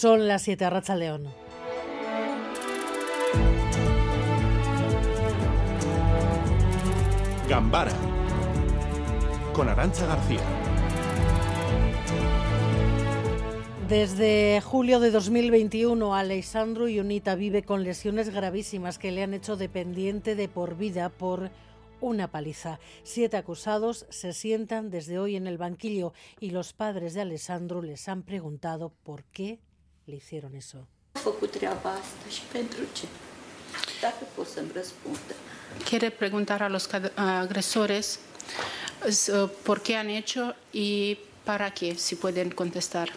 Son las 7 a Racha León. Gambara con Arancha García. Desde julio de 2021, Alessandro Ionita vive con lesiones gravísimas que le han hecho dependiente de por vida por una paliza. Siete acusados se sientan desde hoy en el banquillo y los padres de Alessandro les han preguntado por qué le hicieron eso. Quiere preguntar a los agresores eh, por qué han hecho y para qué, si pueden contestar.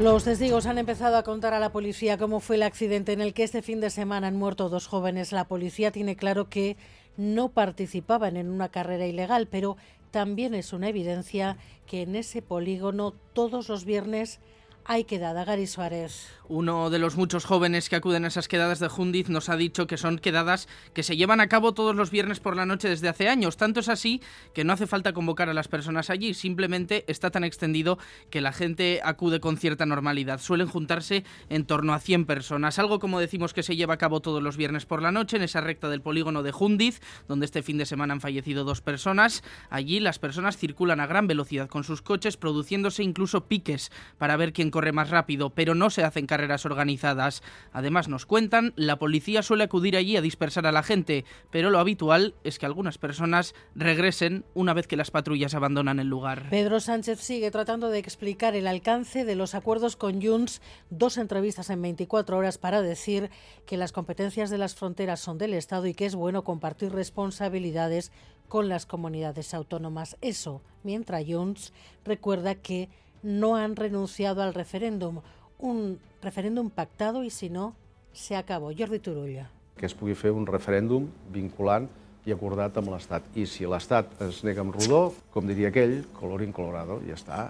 Los testigos han empezado a contar a la policía cómo fue el accidente en el que este fin de semana han muerto dos jóvenes. La policía tiene claro que no participaban en una carrera ilegal, pero también es una evidencia que en ese polígono todos los viernes hay quedada, Gary Suárez. Uno de los muchos jóvenes que acuden a esas quedadas de Jundiz nos ha dicho que son quedadas que se llevan a cabo todos los viernes por la noche desde hace años. Tanto es así que no hace falta convocar a las personas allí, simplemente está tan extendido que la gente acude con cierta normalidad. Suelen juntarse en torno a 100 personas, algo como decimos que se lleva a cabo todos los viernes por la noche en esa recta del polígono de Jundiz, donde este fin de semana han fallecido dos personas. Allí las personas circulan a gran velocidad con sus coches, produciéndose incluso piques para ver quién corre más rápido, pero no se hacen carreras organizadas. Además, nos cuentan, la policía suele acudir allí a dispersar a la gente, pero lo habitual es que algunas personas regresen una vez que las patrullas abandonan el lugar. Pedro Sánchez sigue tratando de explicar el alcance de los acuerdos con Junts, dos entrevistas en 24 horas para decir que las competencias de las fronteras son del Estado y que es bueno compartir responsabilidades con las comunidades autónomas. Eso, mientras Junts recuerda que no han renunciado al referéndum. Un referéndum pactado i, si no, se acabó. Jordi Turulla. Que es pugui fer un referèndum vinculant i acordat amb l'Estat. I si l'Estat es nega amb rodó, com diria aquell, colorín colorado, ja està.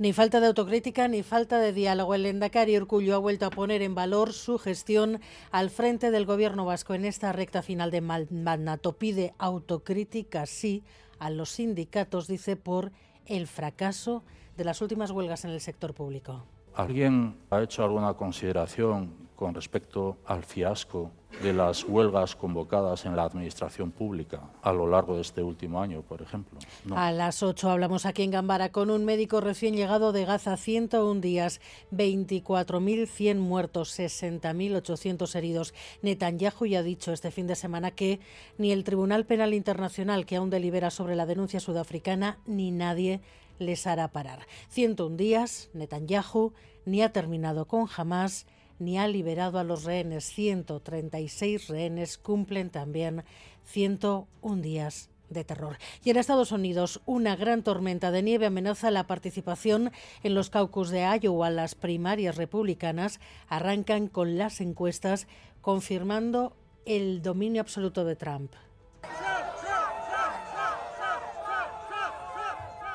Ni falta de autocrítica ni falta de diálogo. El Endacari Urcullo ha vuelto a poner en valor su gestión al frente del gobierno vasco en esta recta final de mandato. Pide autocrítica, sí, a los sindicatos, dice, por el fracaso de las últimas huelgas en el sector público. ¿Alguien ha hecho alguna consideración con respecto al fiasco de las huelgas convocadas en la administración pública a lo largo de este último año, por ejemplo. A las 8 hablamos aquí en Gambara con un médico recién llegado de Gaza, 101 días, 24.100 muertos, 60.800 heridos. Netanyahu ya ha dicho este fin de semana que ni el Tribunal Penal Internacional, que aún delibera sobre la denuncia sudafricana, ni nadie les hará parar. 101 días, Netanyahu ni ha terminado con Hamas ni ha liberado a los rehenes. 136 rehenes cumplen también 101 días de terror. Y en Estados Unidos, una gran tormenta de nieve amenaza la participación en los caucus de Iowa. Las primarias republicanas arrancan con las encuestas confirmando el dominio absoluto de Trump.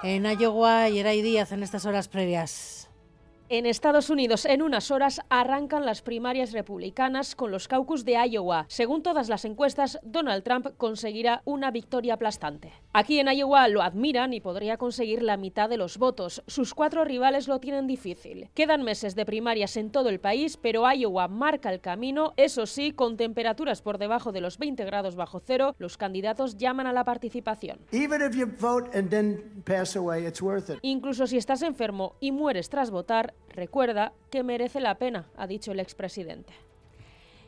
En Iowa, Yeray Díaz en estas horas previas. En Estados Unidos, en unas horas, arrancan las primarias republicanas con los caucus de Iowa. Según todas las encuestas, Donald Trump conseguirá una victoria aplastante. Aquí en Iowa lo admiran y podría conseguir la mitad de los votos. Sus cuatro rivales lo tienen difícil. Quedan meses de primarias en todo el país, pero Iowa marca el camino. Eso sí, con temperaturas por debajo de los 20 grados bajo cero, los candidatos llaman a la participación. Incluso si estás enfermo y mueres tras votar, Recuerda que merece la pena, ha dicho el expresidente.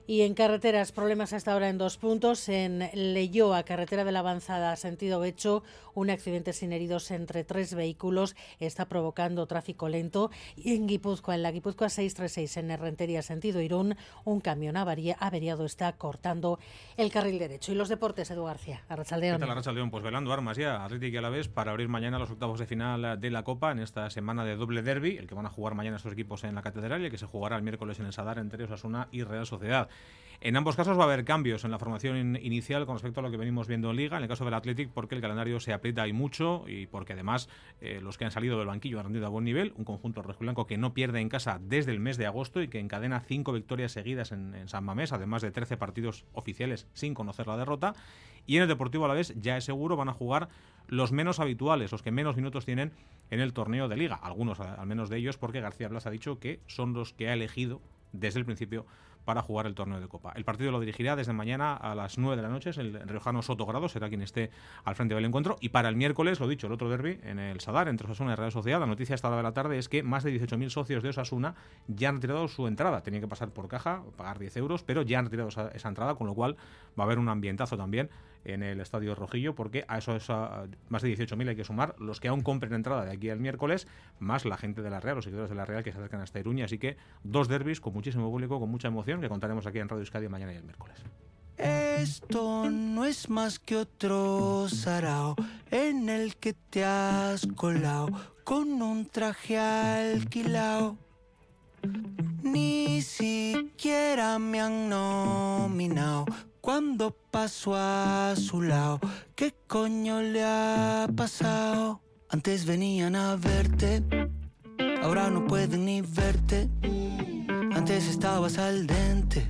Y en carreteras, problemas hasta ahora en dos puntos. En Leyoa, carretera de la avanzada, sentido hecho, un accidente sin heridos entre tres vehículos está provocando tráfico lento. Y en Guipúzcoa, en la Guipúzcoa 636, en Herrentería, sentido Irún, un camión averiado está cortando el carril derecho. Y los deportes, Edu García, Arrachaldeón. ¿Qué Pues velando armas ya, Atlético y a la vez, para abrir mañana los octavos de final de la Copa en esta semana de doble derby, el que van a jugar mañana estos equipos en la Catedral y el que se jugará el miércoles en el Sadar entre Osasuna y Real Sociedad. En ambos casos va a haber cambios en la formación inicial con respecto a lo que venimos viendo en Liga, en el caso del Athletic porque el calendario se aprieta y mucho y porque además eh, los que han salido del banquillo han rendido a buen nivel, un conjunto rojiblanco que no pierde en casa desde el mes de agosto y que encadena cinco victorias seguidas en, en San Mamés, además de 13 partidos oficiales sin conocer la derrota. Y en el Deportivo a la vez ya es seguro van a jugar los menos habituales, los que menos minutos tienen en el torneo de liga. Algunos al menos de ellos porque García Blas ha dicho que son los que ha elegido desde el principio para jugar el torneo de Copa. El partido lo dirigirá desde mañana a las 9 de la noche. El riojano Sotogrado será quien esté al frente del encuentro. Y para el miércoles, lo dicho, el otro derby en el Sadar, entre Osasuna y Real Sociedad, la noticia esta hora de la tarde es que más de 18.000 socios de Osasuna ya han retirado su entrada. Tenían que pasar por caja, pagar 10 euros, pero ya han retirado esa, entrada, con lo cual va a haber un ambientazo también en el Estadio Rojillo, porque a eso, es más de 18.000 hay que sumar los que aún compren entrada de aquí al miércoles, más la gente de la Real, los seguidores de la Real que se acercan hasta Iruña. Así que dos derbis con muchísimo público, con mucha emoción, que contaremos aquí en Radio Euskadi mañana y el miércoles. Esto no es más que otro sarao en el que te has colado con un traje alquilado. Ni siquiera me han nominado cuando paso a su lado. ¿Qué coño le ha pasado? Antes venían a verte, ahora no pueden ni verte. Antes estabas al dente,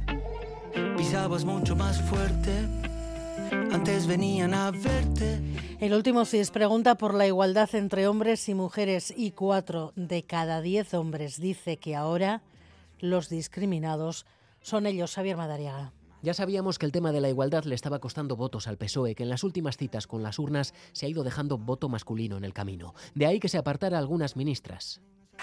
pisabas mucho más fuerte. Antes venían a verte. El último CIS pregunta por la igualdad entre hombres y mujeres y cuatro de cada diez hombres dice que ahora los discriminados son ellos. Javier Madariaga. Ya sabíamos que el tema de la igualdad le estaba costando votos al PSOE, que en las últimas citas con las urnas se ha ido dejando voto masculino en el camino. De ahí que se apartara algunas ministras.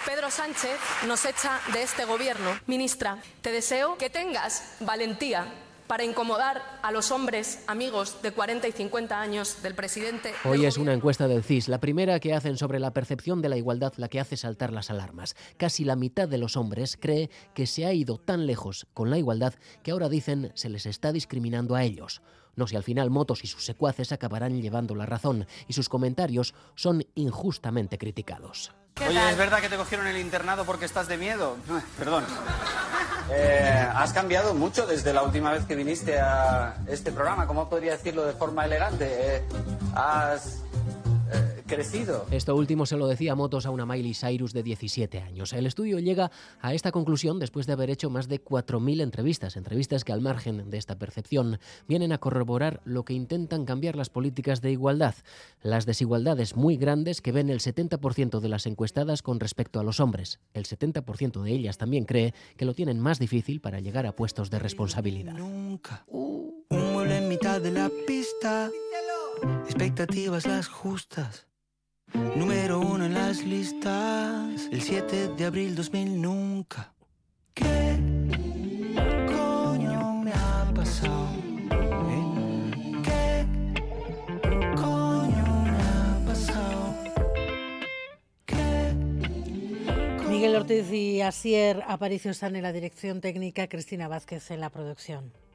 Pedro Sánchez nos echa de este gobierno. Ministra, te deseo que tengas valentía para incomodar a los hombres amigos de 40 y 50 años del presidente. Hoy es una encuesta del CIS, la primera que hacen sobre la percepción de la igualdad, la que hace saltar las alarmas. Casi la mitad de los hombres cree que se ha ido tan lejos con la igualdad que ahora dicen se les está discriminando a ellos. No si al final Motos y sus secuaces acabarán llevando la razón y sus comentarios son injustamente criticados. Oye, ¿es verdad que te cogieron el internado porque estás de miedo? Perdón. Eh, has cambiado mucho desde la última vez que viniste a este programa. ¿Cómo podría decirlo de forma elegante? Eh, has crecido. Esto último se lo decía Motos a una Miley Cyrus de 17 años. El estudio llega a esta conclusión después de haber hecho más de 4.000 entrevistas, entrevistas que al margen de esta percepción vienen a corroborar lo que intentan cambiar las políticas de igualdad, las desigualdades muy grandes que ven el 70% de las encuestadas con respecto a los hombres. El 70% de ellas también cree que lo tienen más difícil para llegar a puestos de responsabilidad. Nunca. Un mueble en mitad de la pista. Expectativas las justas. Número uno en las listas. El 7 de abril 2000 nunca. ¿Qué coño me ha pasado? ¿Eh? ¿Qué coño me ha pasado? ¿Qué Miguel Ortiz y Asier Aparicio están en la dirección técnica, Cristina Vázquez en la producción.